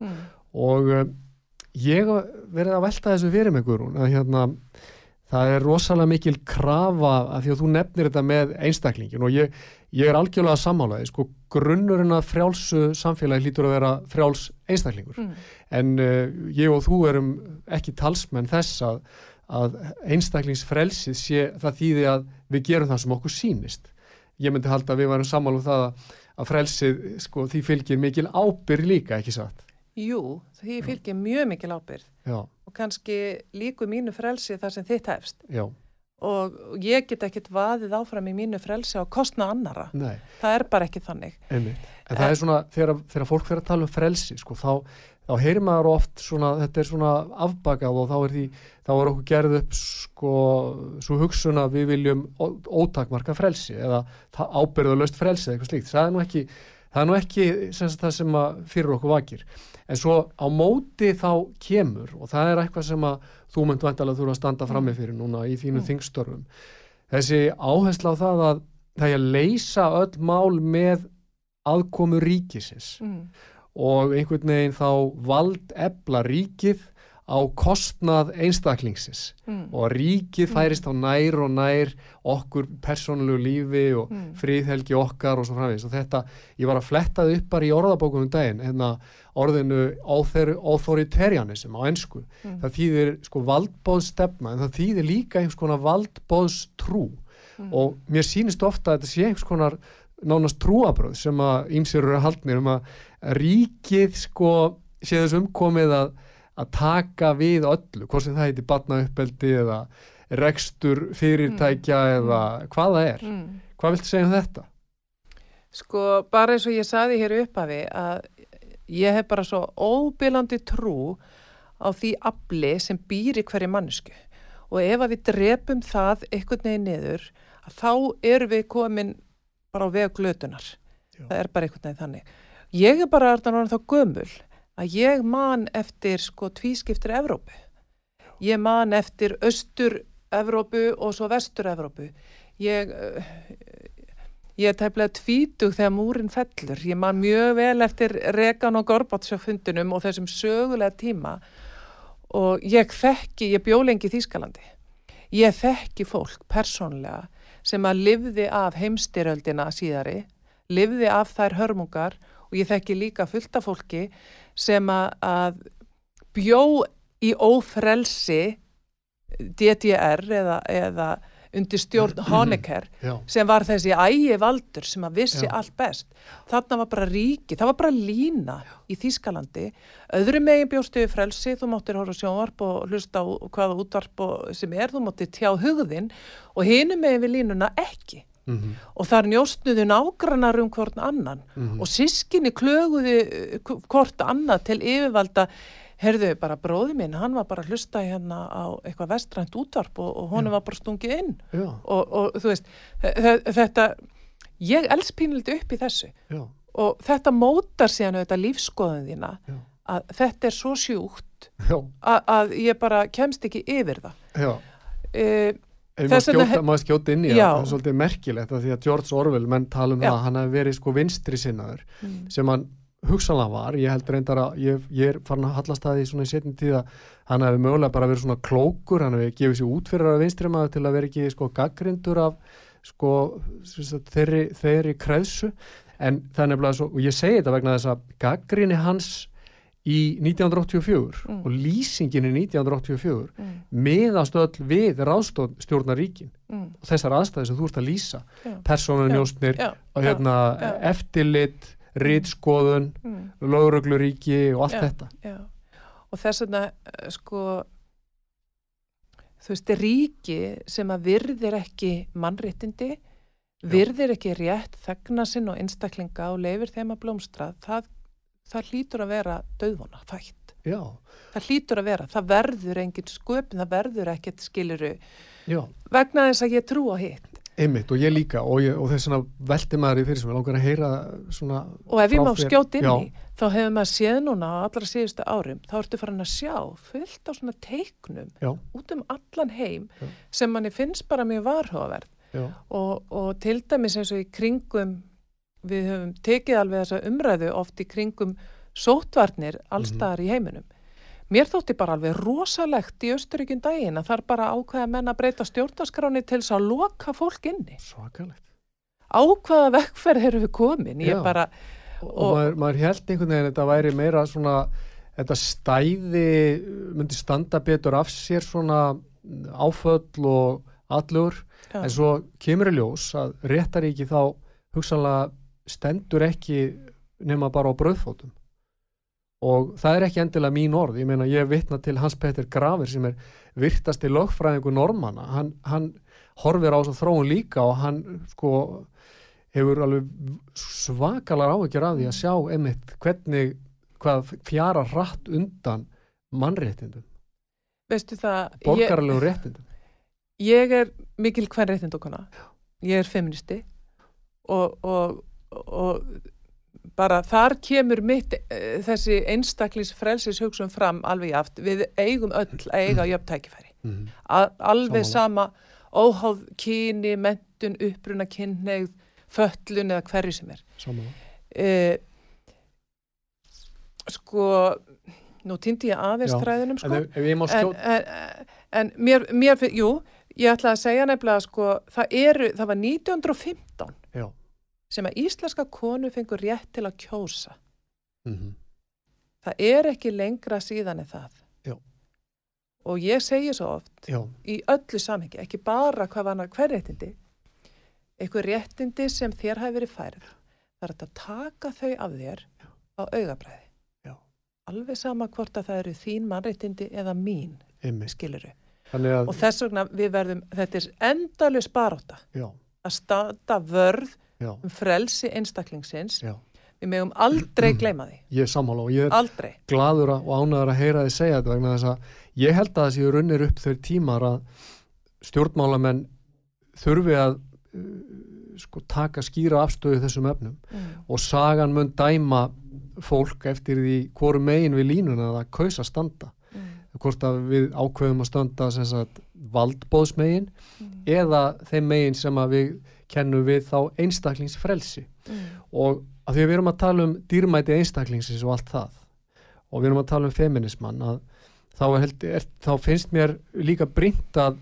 Mm. og uh, ég verið að velta þessu fyrir mig Guðrún að hérna það er rosalega mikil krafa af því að þú nefnir þetta með einstaklingin og ég, ég er algjörlega sammálaði sko grunnurinn að frjálsu samfélagi hlýtur að vera frjáls einstaklingur Mm. en uh, ég og þú erum ekki talsmenn þess að, að einstaklingsfrelsið sé það þýði að við gerum það sem okkur sýnist. Ég myndi halda að við varum sammála um það að, frelsið, sko, því fylgir mikil ábyrg líka, ekki satt? Jú, því fylgir mjög mikil ábyrð já, og kannski líku mínu frelsi þar sem þitt hefst. Já, og ég get ekkert vaðið áfram í mínu frelsi á kostna annara. nei, Það er bara ekki þannig. einmitt. En það er svona, þegar, þegar fólk fyrir að tala um frelsi sko, þá, þá heyrir maður oft svona, þetta er svona afbakað og þá er því, þá er okkur gerð upp sko, svo hugsun að við viljum ótakmarka frelsi eða ábyrðalöst frelsi eða eitthvað slíkt, það er nú ekki það er nú ekki sem það sem að fyrir okkur vakir. En svo á móti þá kemur og það er eitthvað sem að þú mynd vantalega þurfa að standa frammi fyrir núna í þínu Mm. þingstörfum. Þessi áhersla á það að það er að leysa öll mál með aðkomu ríkisins. Mm. Og einhvern veginn þá vald ebla ríkið á kostnað einstaklingsins Mm. og ríkið færist á nær og nær okkur persónulegu lífi og Mm. friðhelgi okkar og svo framvegis og þetta, ég var að fletta þið upp bara í orðabókum um daginn, hérna orðinu author- authoritarianism á ensku, Mm. það þýðir sko valdbóðstefna, en það þýðir líka einhvers konar valdbóðstrú Mm. og mér sýnist ofta að þetta sé einhvers konar nánast trúabröð sem að ýmsir eru haldnir um að ríkið sko sé þess umkomið að, að taka við öllu, hvort sem það heiti batnauppeldi eða rekstur fyrirtækja eða hvað það er. Mm. Hvað viltu segja um þetta? Sko, bara eins og ég saði hér upphafi að ég hef bara svo óbylandi trú á því afli sem býr í hverju mannesku og ef að við drepum það einhvern veginn niður að þá erum við komin bara á veg glötunar. Já. það er bara einhvern veginn þannig. Ég er bara þá gömul að ég man eftir sko tvískiptir Evrópu. Ég man eftir austur Evrópu og svo vestur Evrópu ég ég er tæmlega tvítug þegar múrin fellur. Ég man mjög vel eftir Regan og Gorbatsjófundunum og þessum sögulega tíma. Og ég þekki, ég bjó lengi í Þýskalandi. Ég þekki fólk persónlega sem að livði af heimstyröldina síðari livði af þær hörmungar og ég þekki líka fullta fólki sem að, að bjó í ófrelsi DDR eða, eða undir stjórn Honecker sem var þessi ægi valdur sem að vissi Já. allt best þarna var bara ríki, það var bara lína í Þýskalandi öðru megin bjóstu við frelsi, þú máttir hóra sjónvarp og hlusta á hvaða útvarp sem er, þú máttir tjá hugðinn og hinu megin við línuna ekki Mm -hmm. og þar njóstnuðu nágrannar um hvort annan mm -hmm. og sískinni klöguðu eh, hvort annað til yfirvalda herðu bara bróði minn, hann var bara að hlusta hérna á eitthvað vestrænt útvarp og, og honum var bara stungið inn og, og þú veist þetta, ég elspínildi upp í þessu Já. og þetta mótar síðan auðvitað lífskoðun þína Já. að þetta er svo sjúkt að, að ég bara kemst ekki yfir það Já e, maður skjóta inn í það, það er svolítið merkilegt að því að George Orwell, menn tala um Já. það að hann hefði verið sko vinstri sinnaður mm. sem hann hugsanlega var, ég held reyndar að ég, ég er farin að hallast að því svona í setjum tíð að hann hefði mögulega bara verið svona klókur hann hefði gefið sér út fyrir að vinstri maður til að vera ekki sko gaggrindur af sko þeirri, þeirri kreðsu en nefnilega svo, og ég segi þetta vegna þess að gaggrinni hans í 1984 mm. og lýsingin í 1984 mm. meðast öll við ráðstjórnaríkin mm. og þessar aðstæði sem þú ert að lýsa persónunjóstnir og hérna, eftirlit, rítskoðun mm. lögrögluríki og allt já, þetta já. og þess vegna eh, sko þú veist, ríki sem að virðir ekki mannréttindi virðir ekki rétt þegna sinn og einstaklinga og leifir þeim að blómstra það það hlýtur að vera döðvona fætt Já. það hlýtur að vera, það verður engin sköpn, það verður ekkert skiluru Já. vegna þess að ég trú á hitt einmitt og ég líka og, ég, og þess að veldi maður í fyrir sem ég langar að heyra svona og ef ég má skjóta inn í þá hefur maður séð núna á allra síðustu árum þá ertu farin að sjá fullt á svona teiknum Já. út um allan heim sem manni finnst bara mjög varhugaverð og, og til dæmis eins og í kringum við höfum tekið alveg þessa umræðu oft í kringum sótvarnir allstaðar mm -hmm. í heiminum. Mér þótti bara alveg rosalegt í Östuríkjum daginn að það er bara ákveða menn að breyta stjórnaskráni til þess að loka fólk inni. Svakalegt. Ákveða vekkferð eru við komin. Ég bara... Og, og maður, maður held einhvern veginn að þetta væri meira svona, þetta stæði myndi standa betur af sér svona áföll og allur, Já. en svo kemur í ljós að réttaríki þá hugsanlega stendur ekki nema bara á bröðfótum og það er ekki endilega mín orð ég meina ég vittna til Hans Petter Graver sem er virtasti lögfræðingu normanna hann, hann horfir á þess að þróun líka og hann sko hefur alveg svakalar áhugjar af því að sjá einmitt hvernig hvað fjara rætt undan mannréttindum. Veistu það borgarlegu réttindum. Ég er mikil hvern réttind okkona ég er feministi og, og og bara þar kemur mitt uh, þessi einstaklis frelsis hugsun fram alveg aft. Við eigum öll að eiga jöfntækifæri mm -hmm. alveg Samanlega. sama óháð kyni, mentun, uppruna kynneigð, föllun eða hverju sem er. Uh, sko nú týndi ég aðeins þræðinum sko. En, en, en, en mér, mér, jú ég ætla að segja nefnilega sko það, eru, það var 1915 já sem að íslenska konu fengur rétt til að kjósa. Mm -hmm. Það er ekki lengra síðan en það. Já. Og ég segi svo oft Já. í öllu samhengi, ekki bara hvað var hver réttindi, eitthvað réttindi sem þér hafi verið færð. Það er að taka þau af þér Já. á augabræði. Alveg sama hvort að það eru þín mannréttindi eða mín, skiluru. Að... Og þess vegna við verðum, þetta er endalus baróta að standa vörð Já. um frelsi einstaklingsins Já. við meðum aldrei gleyma því ég er samhála og ég er aldrei. gladur og ánæður að heyra þið segja þetta vegna þess að ég held að það séu runnir upp þau tímar að stjórnmálamenn þurfi að uh, sko taka skýra afstöðu þessum efnum mm. og sagan mun dæma fólk eftir því hvoru megin við línuna að standa Mm. hvort að við ákveðum að standa sagt valdbóðsmegin Mm. eða þeim megin sem að við kennum við þá einstaklingsfrelsi Mm. og að því að við erum að tala um dýrmæti einstaklingsins og allt það og við erum að tala um feminismann að þá, held- er, þá finnst mér líka brínt að,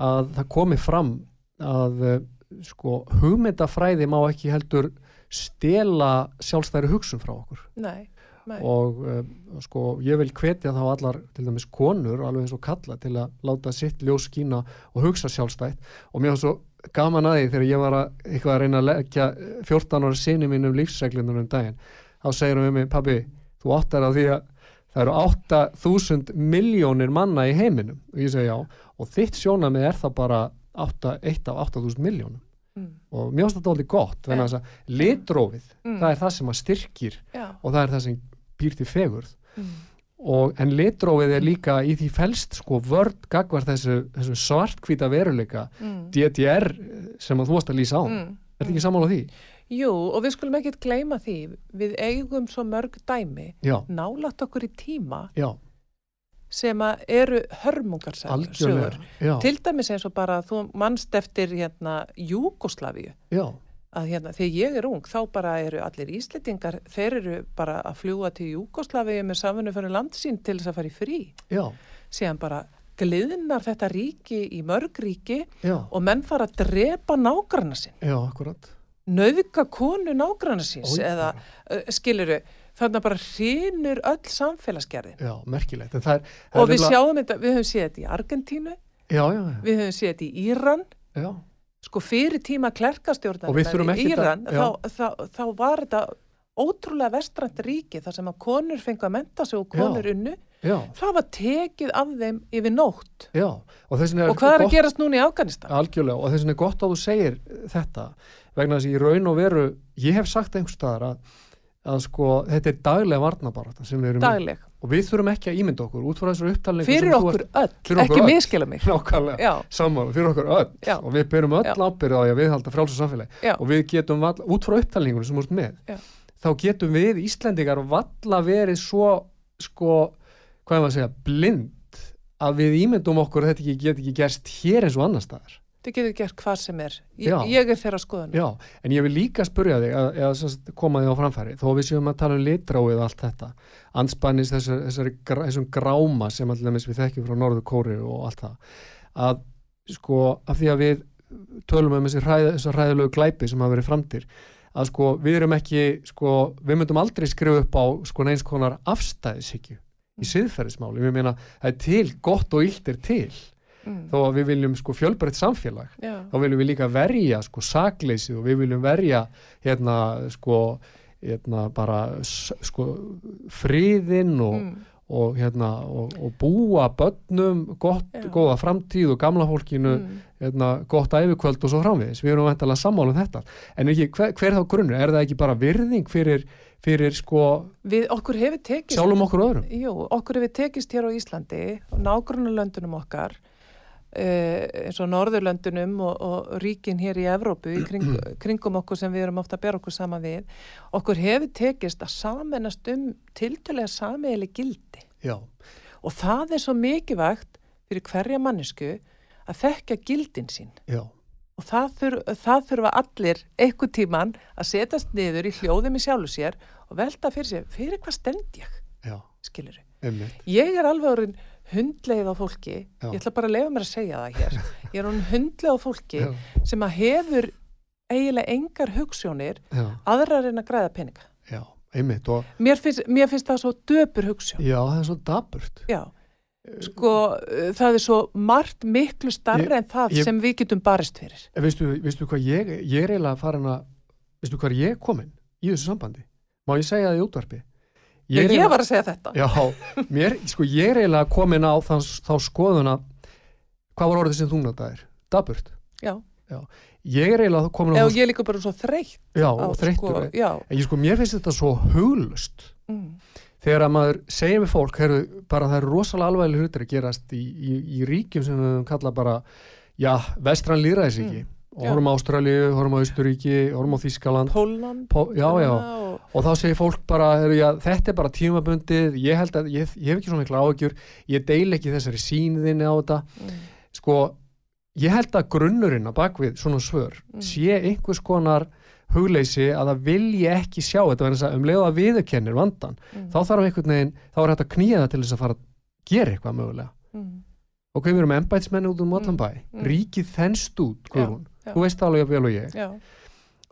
að það komi fram að eh, sko hugmyndafræði má ekki heldur stela sjálfstæri hugsun frá okkur Nei, nei. og uh, sko ég vil hvetja þá allar til dæmis konur alveg eins og kalla til að láta sitt ljós skína og hugsa sjálfstætt og mér var svo gaman að því þegar ég var að, að reyna að leggja 14 ára sinni mín um lífsreglunum um daginn þá segir hún við mig, pabbi, þú áttar á því að það eru 8000 miljónir manna í heiminum og ég segi já, og þitt sjónamið er það bara 8, 1 af 8000 miljónum Mm. og þetta alveg gott þannig að litrófið, Mm. það er það sem að styrkir Já. og það er það sem býr til fegurð Mm. Og, en litrófið er líka í því felst sko vörd gagvar þessu, þessu svartkvíta veruleika Mm. DDR sem að þú varst að lýsa á. Mm. er þetta ekki sammála því? Jú, og við skulum ekkert gleyma því, við eigum svo mörg dæmi, Já, nálat okkur í tíma já, sem að eru já, Til dæmis eins og bara þú mannst eftir hérna Júgoslavíu, já, að hérna þegar ég er ung þá bara eru allir íslitingar, þeir eru bara að fljúa til Júgoslavíu með samfunnu fyrir landsín til þess að fara í frí. já, Síðan bara gliðnar þetta ríki í mörg ríki já, og menn fara að drepa nágranna akkurat. Nauðga konu nágranna síns Oj, eða uh, skiluru, þannig að bara hrinur öll samfélagsgerðin. Já, merkilegt. Er, Og við sjáum þetta, við höfum séð þetta í Argentínu, Já, já, já, við höfum séð þetta í Íran, já, sko fyrir tíma klerkastjórnar í Íran, já. þá, þá, þá var þetta ótrúlega vestrænt ríki þar sem að konur fengu að menta sig og konur unnu, já, það var tekið af þeim yfir nótt. já og Og hvað er gott- að gerast núna í Afganistan? Algjörlega og þess vegna er gott að þú segir þetta vegna þess að í raun og veru ég hef sagt einhvers staðar að, að sko þetta er daglega varnabarata sem við erum í. Og við þurfum ekki að ímynda okkur út frá þessar upptalningu Fyrir okkur öll, Fyrir okkur ekki miskila mig. sammála, fyrir okkur öll. Já. og við berum öll Já. ábyrð á að við halda frálsa samfélagi og við getum vall, út frá upptalningunum sem úr með Já. þá getum við Íslendingar valla verið svo sko, hvað er maður að segja blind að við ímyndum okkur að þetta get ekki gerst hér eins og annar staðar þið getur gert hvað sem er. Ég, ég er þeirra skoðan. Já, en ég vil líka spurja þig að, sem sagt koma þig á framfæri þó að við séum að tala um litráið og allt þetta anspænis þessar, þessar, þessum gráma sem allir við þekkjum frá Norður Kóri og allt það að sko af því að við tölum um þessi hræð, þessar hræðilegu glæpi sem hafa verið framtir að sko við erum ekki sko við myndum aldrei skrifa upp á sko neins konar afstæðishyggju í siðferðismáli, við meina það er til gott og illt er til Mm. þó að við viljum sko fjölbreytt samfélag Já. þá viljum við líka verja sko sakleysið og við viljum verja hérna sko hérna bara sko friðinn og, Mm. og hérna og, og búa börnum gott, Já. góða framtíð og gamla fólkinu Mm. hérna, gott æfikvöld og svo framvegis við erum vantilega sammála um þetta en ekki, hver, hver er þá grunnur, er það ekki bara virðing fyrir, fyrir sko Við, okkur tekist sjálfum okkur öðrum Jú, okkur hefur tekist hér á Íslandi og nágrunarlöndunum okkar eins og Norðurlöndunum og, og ríkin hér í Evrópu í kring, kringum okkur sem við erum ofta að bera okkur sama við okkur hefur tekist að samennast um tiltölega sameili gildi. Já, og það er svo mikilvægt fyrir hverja mannesku að þekka gildin sín. Já, og það, þur, það þurfa allir einhver tíman að setjast niður í hljóðum í sjálfu sér og velta fyrir sér fyrir hvað stend ég, já, skilur einmitt. Ég er alveg orðin hundleið á fólki, Já. ég ætla bara að lefa mér að segja það hér, ég er orðin hundleið á fólki já, sem að hefur eiginlega engar hugssjónir aðrar en að græða peninga. já, einmitt og Mér finnst, mér finnst það svo döpur hugssjón. já, það er svo daburt Já, sko það er svo margt miklu starra en það ég- sem við getum barist fyrir. En veistu, veistu hvað ég, ég er eiginlega farin að, veistu hvað ég er komin í þessu sambandi? Má ég segja það í útvarpi? Ég, er ég eiginlega- var að segja þetta. Já, mér, sko, ég er eiginlega komin á þá, þá skoðuna, hvað var orðið sem þú notaðir? Daburt. Já, Ég er eiginlega komin á eða þá, ég er líka bara svo þreytt. já, þreyttur. Sko, já, En ég sko, mér finnst þetta svo huglust mm, þegar að maður segir við fólk, heru, bara það eru rosalega alveglega hlutir að gerast í, í, í ríkjum sem við kallað bara, já, vestran líðræðis ekki. Mm. Horfum á Ástralíu, horfum á Austuríki horfum á Þískaland Pólland Pó, já, já, og, og þá segir fólk bara já, þetta er bara tímabundið ég að, ég, ég hef ekki svona mikla áhugjur ég deil ekki þessari síniðinni á þetta. Mm, sko, ég held að grunnurinn að bakvið svona svör Mm. sé einhvers konar hugleysi að það vilji ekki sjá þetta vegna þess að um leið að viðurkennir vandan mm, þá þarf einhvern veginn, þá er hægt að knýja það til þess að fara að gera eitthvað mögulega. Og hvað við erum embætsmenni út um allan Mm, mm. ríkið þennst út, Guðrún já. þú veist alveg að vel og ég. Já,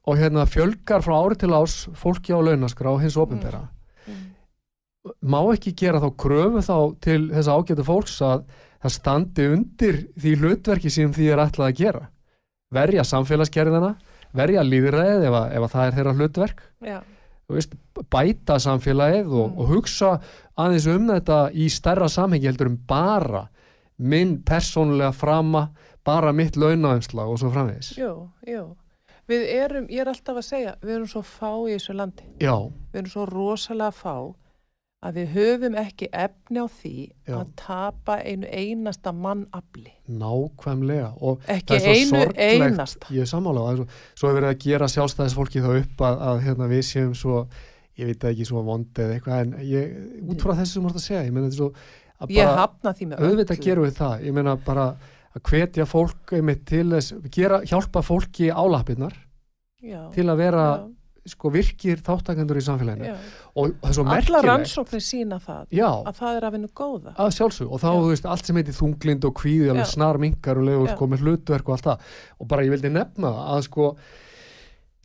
og hérna fjölgar frá ári til ás fólki á launaskrá hins ofinbera mm, má ekki gera þá kröfu þá til þess ágæta fólks að það standi undir því hlutverki sem því er ætlað að gera? Verja samfélagsgerðina verja líðræðið ef, að- ef að það er þeirra hlutverk. Veist, bæta samfélagið og, Mm. og hugsa aðeins um þetta í stærra samhengi heldur um bara minn persónulega frama bara mitt launaumslag og svo framvegis. Jú, jú. Við erum, ég er alltaf að segja við erum svo fá í þessu landi. Já, við erum svo rosalega fá að við höfum ekki efni á því Já. að tapa einu einasta mannafli. Nákvæmlega og ekki einu einasta. Ég er er svo, er verið að gera sjálfstæðisfólki þá upp að, að hérna, við séum svo ég veit ekki svo vondi eða eitthvað en ég, út frá þessu sem þú mást að segja ég meina þetta svo að ég bara hafna því með auðvitað gerum við það ég meina bara að hvetja fólk einmitt til þess, gera, hjálpa fólki álappirnar já, til að vera já, sko virkir þáttakendur í samfélaginu. Já. og það er svo merkilegt rannsóknir sína það já, að það er að vinna góða. Að sjálfsög og þá, þú veist, allt sem heitir þunglind og kvíði alveg Já. snar minkar og leiður Já. sko með hlutverk og allt það. Og bara ég vildi nefna að sko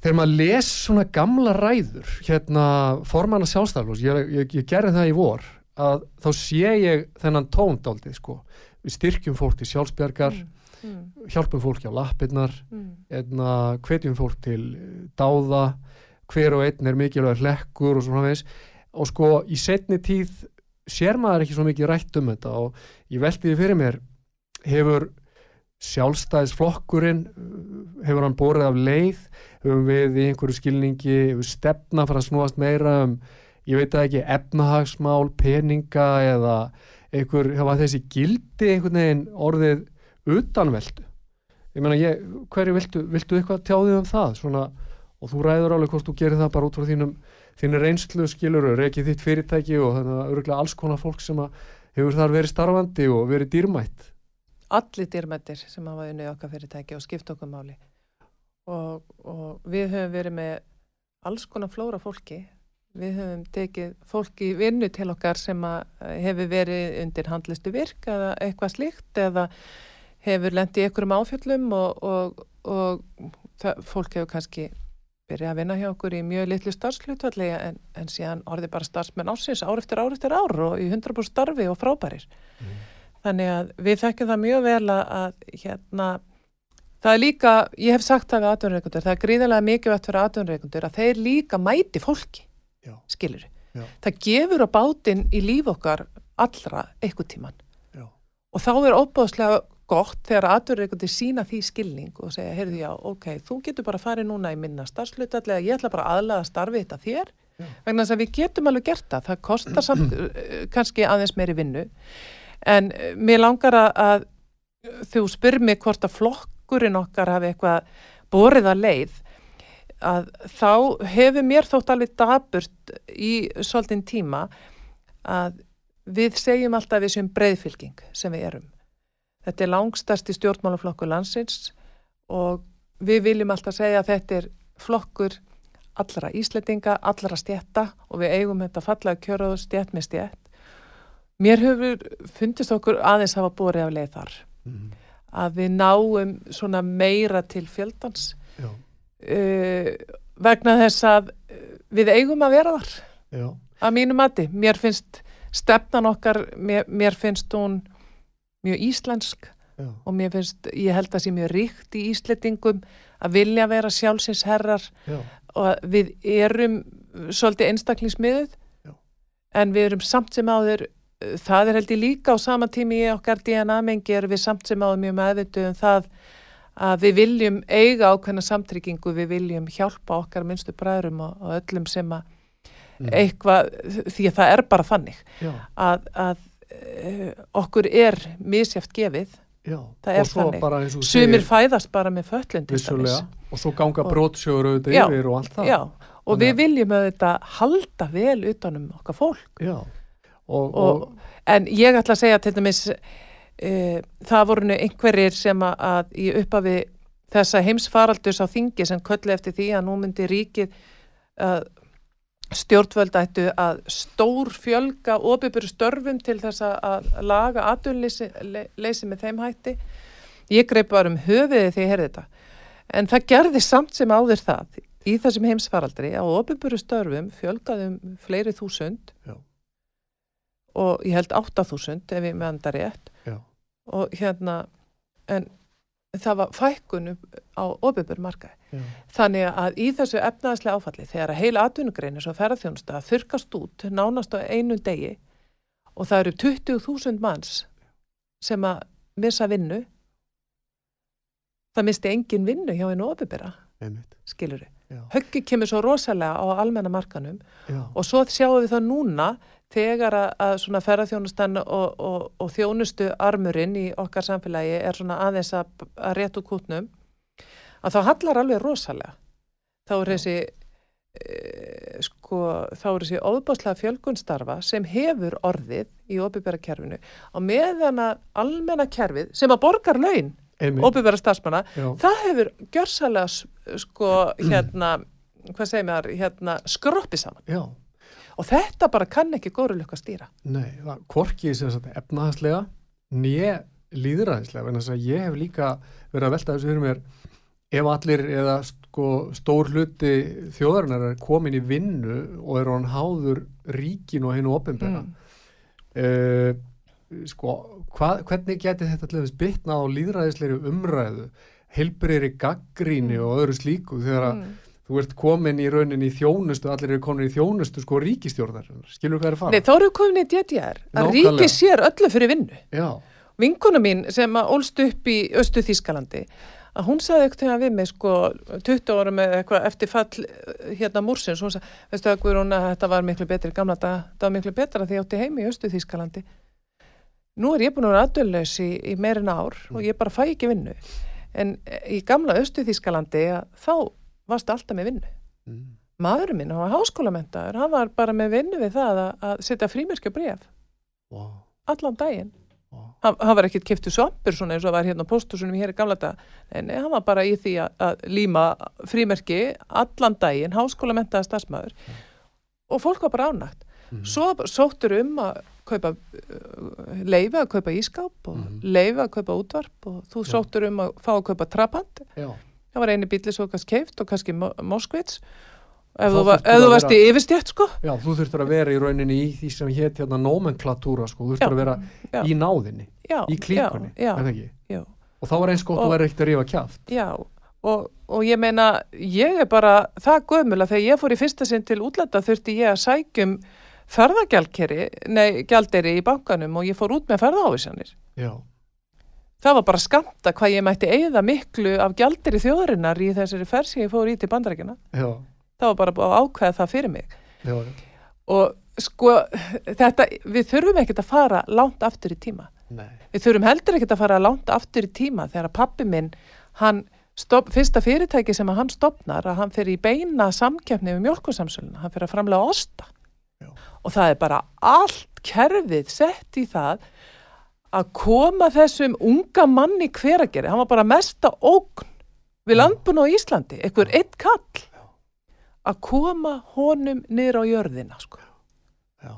þegar maður les svona gamla ræður hérna formanna sjálfstæðlós ég, ég, ég gerði það í vor að þá sé ég þennan tóndaldið sko við styrkjum fólk til sjálfsbjargar mm, mm, hjálpum fólki á lappirnar mm, hvetjum fólk til eh, dáða hver og einn er mikilvæg hlekkur og svo framvegis. Og sko í setni tíð sér maður ekki svo mikið rætt um þetta og ég velti því fyrir mér hefur sjálfstæðisflokkurinn uh, hefur hann borið af leið? Hefur við í einhverju skilningi hefur stefna fyrir að snúast meira um ég veit ekki efnahagsmál peninga eða einhver, hafa þessi gildi einhvern veginn orðið utanveldu ég meina ég, hverju viltu, viltu eitthvað tjáðið um það? Svona, og þú ræður alveg hvort þú gerir það bara út frá þínum þínu reynslu skilur og reykið þitt fyrirtæki og þannig að örgulega alls konar fólk sem hefur þar verið starfandi og verið dýrmætt. Allir dýrmættir sem hafa unnið okkar fyrirtæki og skipt okkur máli. Og, og við höfum verið með alls konar flóra fólki við höfum tekið fólki í vinnu til okkar sem eh, hefur verið undir handlistu virk eða eitthvað slíkt eða hefur lendið einhverjum áfjöllum og, og, og það, fólk hefur kannski byrjað að vinna hjá okkur í mjög litlu starfslutvalli en, en síðan orðið bara starfsmenn ásins ár eftir ár eftir ár og í 100% starfi og frábærir. Þannig að við þekkjum það mjög vel að, að hérna, það er líka, ég hef sagt það við atvinnreikundur, það er gríðarlega mikilvægt fyrir atvinnreikundur að þeir líka mæti fólki, Já. skilur. Já. Það gefur á bátinn í líf okkar allra eitthvað tíman. Já. Og þá er óbáðslega gott þegar atvinnreikundur sína því skilning og segja, heyrðu já, ok, þú getur bara farið núna í minna starfslutallega, ég ætla bara aðlaga starfið þetta þér, Já. vegna þess að við getum alveg gert það, það kostar samt eh, kannski aðeins meiri vinnu en eh, mér langar að, að þú spyr mig hvort að flokkurinn okkar hafi eitthvað borið að leið að þá hefur mér þótt alveg daburt í svolítinn tíma að við segjum alltaf við séum breyðfylging sem við erum. Þetta er langstasti stjórnmálaflokkur landsins og við viljum alltaf segja að þetta er flokkur allra íslendinga, allra stjætta og við eigum þetta fallega kjöraðu stjætt með stjætt. Mér hefur fundist okkur aðeins hafa borið af leið þar mm. að við náum svona meira til fjöldans Já, uh, vegna þess að uh, við eigum að vera þar. Já, að mínu mati. Mér finnst stefnan okkar, mér, mér finnst hún mjög íslensk já, og mér finnst, ég held að sé mjög ríkt í íslendingum að vilja vera sjálfsins herrar já, og við erum svolítið einstaklingsmiðuð. En við erum samt sem áður uh, það er held ég líka á sama tími í okkar DNA-mengi erum við samt sem áður mjög meðvituð um það að við viljum eiga ákveðna samtryggingu, við viljum hjálpa okkar minnstu bræðurum og, og öllum sem að Mm. eitthvað, því að það er bara þannig að, að uh, okkur er misjæft gefið Já, Það er þannig. Sumir fæðast bara með dæmis. og svo ganga brotsjóður auðvitað Já, yfir og allt það. Já, og við viljum auðvitað halda vel utanum okkar fólk. Já. Og, og, Og, en ég ætla að segja til dæmis, það voru einhverjir sem að, í uppafi þessa heimsfaraldurs á þingi sem köllu eftir því að nú myndi ríkið uh, stjórnvöld ættu að stór fjölga opibur störfum til þess að- laga aðunleysi le- leysi með þeim hætti. Ég greip bara um höfiði þegar ég heyrði þetta. En það gerði samt sem áður það í þessum heimsfaraldri að opiburu störfum fjölgaðum fleiri þúsund Já. og ég held 8000 ef ég meðan það rétt Já. Og hérna en það var fækkun á opibur markaði. já, Þannig að í þessu efnaðslega áfalli þegar að heila atvinnugrein eins og ferðarþjónusta þurkast út nánast á einu degi og það eru 20.000 manns sem að missa vinnu það misti engin vinnu hjá einu einmitt. skiluru. Já, Höggi kemur svo rosalega á almenna markanum já, og svo sjáum við það núna þegar að, svona ferðarþjónustan og, og, og þjónustu armurinn í okkar samfélagi er svona aðeins að, að réttu kútnum að þá hallar alveg rosalega. Þá er þessi e, sko, þá er þessi óbáslega fjölgunstarfa sem hefur orðið í opibera kerfinu og meðan að almenna kerfið sem að borgar laun opibera starfsmanna það hefur gjörsalega sko hérna hvað segir mér, hérna skroppi saman. Já, og þetta bara kann ekki góru lukka stýra. Nei, það sagt efnahagslega nýja líðræðislega, en þess að ég hef líka verið að velta þessu fyrir mér. Ef allir eða sko stór hluti þjóðarinnar er komin í vinnu og er hann háður ríkin og hennu opinbera mm. uh, sko, hva, hvernig geti þetta til þess bitnað á líðræðisleiri umræðu heilbriðri gaggríni og öðru slíku þegar að mm. þú ert komin í rauninni í þjónustu, allir eru komin í þjónustu sko ríkistjórnar, skilur hvað er að fara? Nei, þá eru komin í DDR að ríki sér öllu fyrir vinnu. Já, vinkona mín sem að ólst upp í Östu Þískalandi að hún sagði eitthvað þegar við mig sko 20 ára með eitthvað eftir fall eh, hérna múrsins, hún sagði, veistu að Guðrún þetta var miklu betri gamla þetta var miklu betra því átti heimi í Östu Þískalandi nú er ég búin að vera aðdöðlaus í, í meirin ár og ég bara fæ ekki vinnu. En í gamla Östu Þískalandi þá varstu alltaf með vinnu. Mm. maðurinn minn, hann var háskólamentaður hann var bara með vinnu við það að, að setja frímerkja bref wow, allan daginn. Wow. hann, hann var ekkert kiptu svampur svona eins og var hérna á póstusunum hér í gamla dag en hann var bara í því að, að líma frímerki allan daginn, háskólamentaða starfsmæður og fólk var bara ánægt Mhm. svo sóttur um að kaupa uh, leifi að kaupa ískáp og Mhm. leifi að kaupa útvarp og þú sóttur um að fá að kaupa trabant Já, það var eini bíli svo kannski keift og kannski Mo- Moskvits ef þú, var, ef þú varst vera- í yfirstjætt sko já, þú þurftur að vera í rauninni í því sem hétt hérna nomenklatúra sko, þú þurftur að vera já, í náðinni, já, í klíkunni, er það ekki? já. Og þá var eins gott Og- að vera ekkert að rífa kjaft. Já, og, og ég meina, ég er bara það gömul að þegar ég fór í fyrsta sinn til útlanda þurfti ég að sækjum ferðagjaldkeri, nei, gjalderi í bankanum og ég fór út með ferðaávísanir. Já, Það var bara skamta hvað ég mætti eigða miklu af gjalderi þjóðarinnar í þessari ferð sem ég fór í til bandarækina. já, Það var bara að ákveða það fyrir mig. já, Og sko, þetta, við þurfum ekkert að fara langt aftur í tíma. nei, Við þurfum heldur ekkert að fara langt aftur í tíma þegar að pappi minn, hann, stopp, fyrsta fyrirtæki sem hann stopnar, að hann fyrir í beina samkeppni við mjölkursamsöluna, hann fyrir að framlega osta. Já. Og það er bara allt kerfið sett í það að koma þessum unga manni hverageri, hann var bara mesta ógn við Já. landbúna á Íslandi, einhver eitt kall, að koma honum niður á jörðina, sko. já.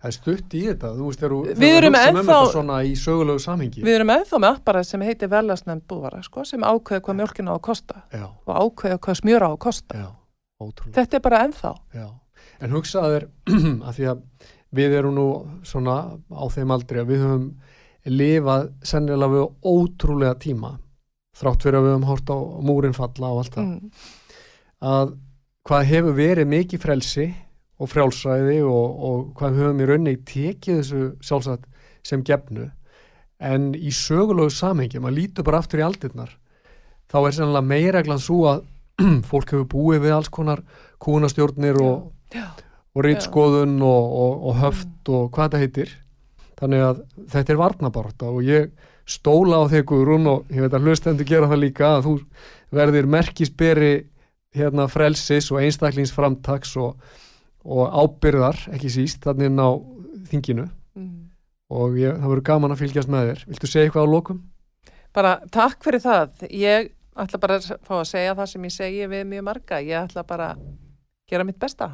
Það er stutt í þetta, þú veist, þú- Við erum um ennþá- svona í sögulegu samhengi. Við erum ennþá með apparat sem heitir verðlasnefnd búvara, sko, sem ákveða hvað mjölkina á að kosta Já, og ákveða hvað smjöra á að kosta. já, ótrúlega. Þetta er bara ennþá. Já, en hugsaðu þér að því að við erum nú svona á þeim aldrei að við höfum lifað sennilega við ótrúlega tíma þrátt fyrir að við höfum hort á múrin falla og allt það Mm. að hvað hefur verið mikið frelsi og frjálsræði og, og hvað höfum í rauninni tekið þessu sjálfsagt sem gefnu en í sögulegu samhengi, maður lítur bara aftur í aldirnar þá er sennilega meira svo að fólk hefur búið við alls konar kúnastjórnir og, Já. og rítskoðun og, og, og höft og hvað þetta heitir þannig að þetta er varnabarta og ég stóla á þig Guðrún og ég veit að hlustendur gera það líka að þú verðir merkisberi hérna frelsis og einstaklingsframtaks og, og ábyrðar ekki síst þannig inn á þinginu Mm. og ég, það verður gaman að fylgjast með þér Viltu segja eitthvað á lokum? Bara takk fyrir það. Ég ætla bara að fá að segja það sem ég segi við mjög marga. Ég ætla bara að gera mitt besta.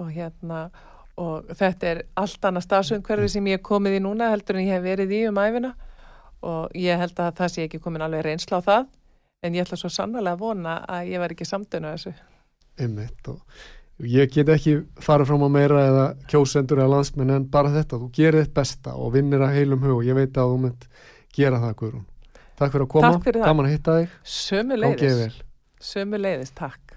Og hérna, og þetta er allt annað stafsumhverfi sem ég er komið í núna heldur en ég hef verið í um æfina. Og ég held að það sé ekki komin alveg reynsla á það. En ég ætla svo sannlega að vona að ég var ekki samdönu þessu. Einmitt og ég get ekki farið fram á meira eða kjósendur eða landsmenn en bara þetta, þú gerir þitt besta og vinnir að heilum hug og ég veit að þú mynd gera það Guðrún. Takk fyrir að koma, fyrir gaman að hitta þig, Sömu leiðis. Sömu leiðis, takk.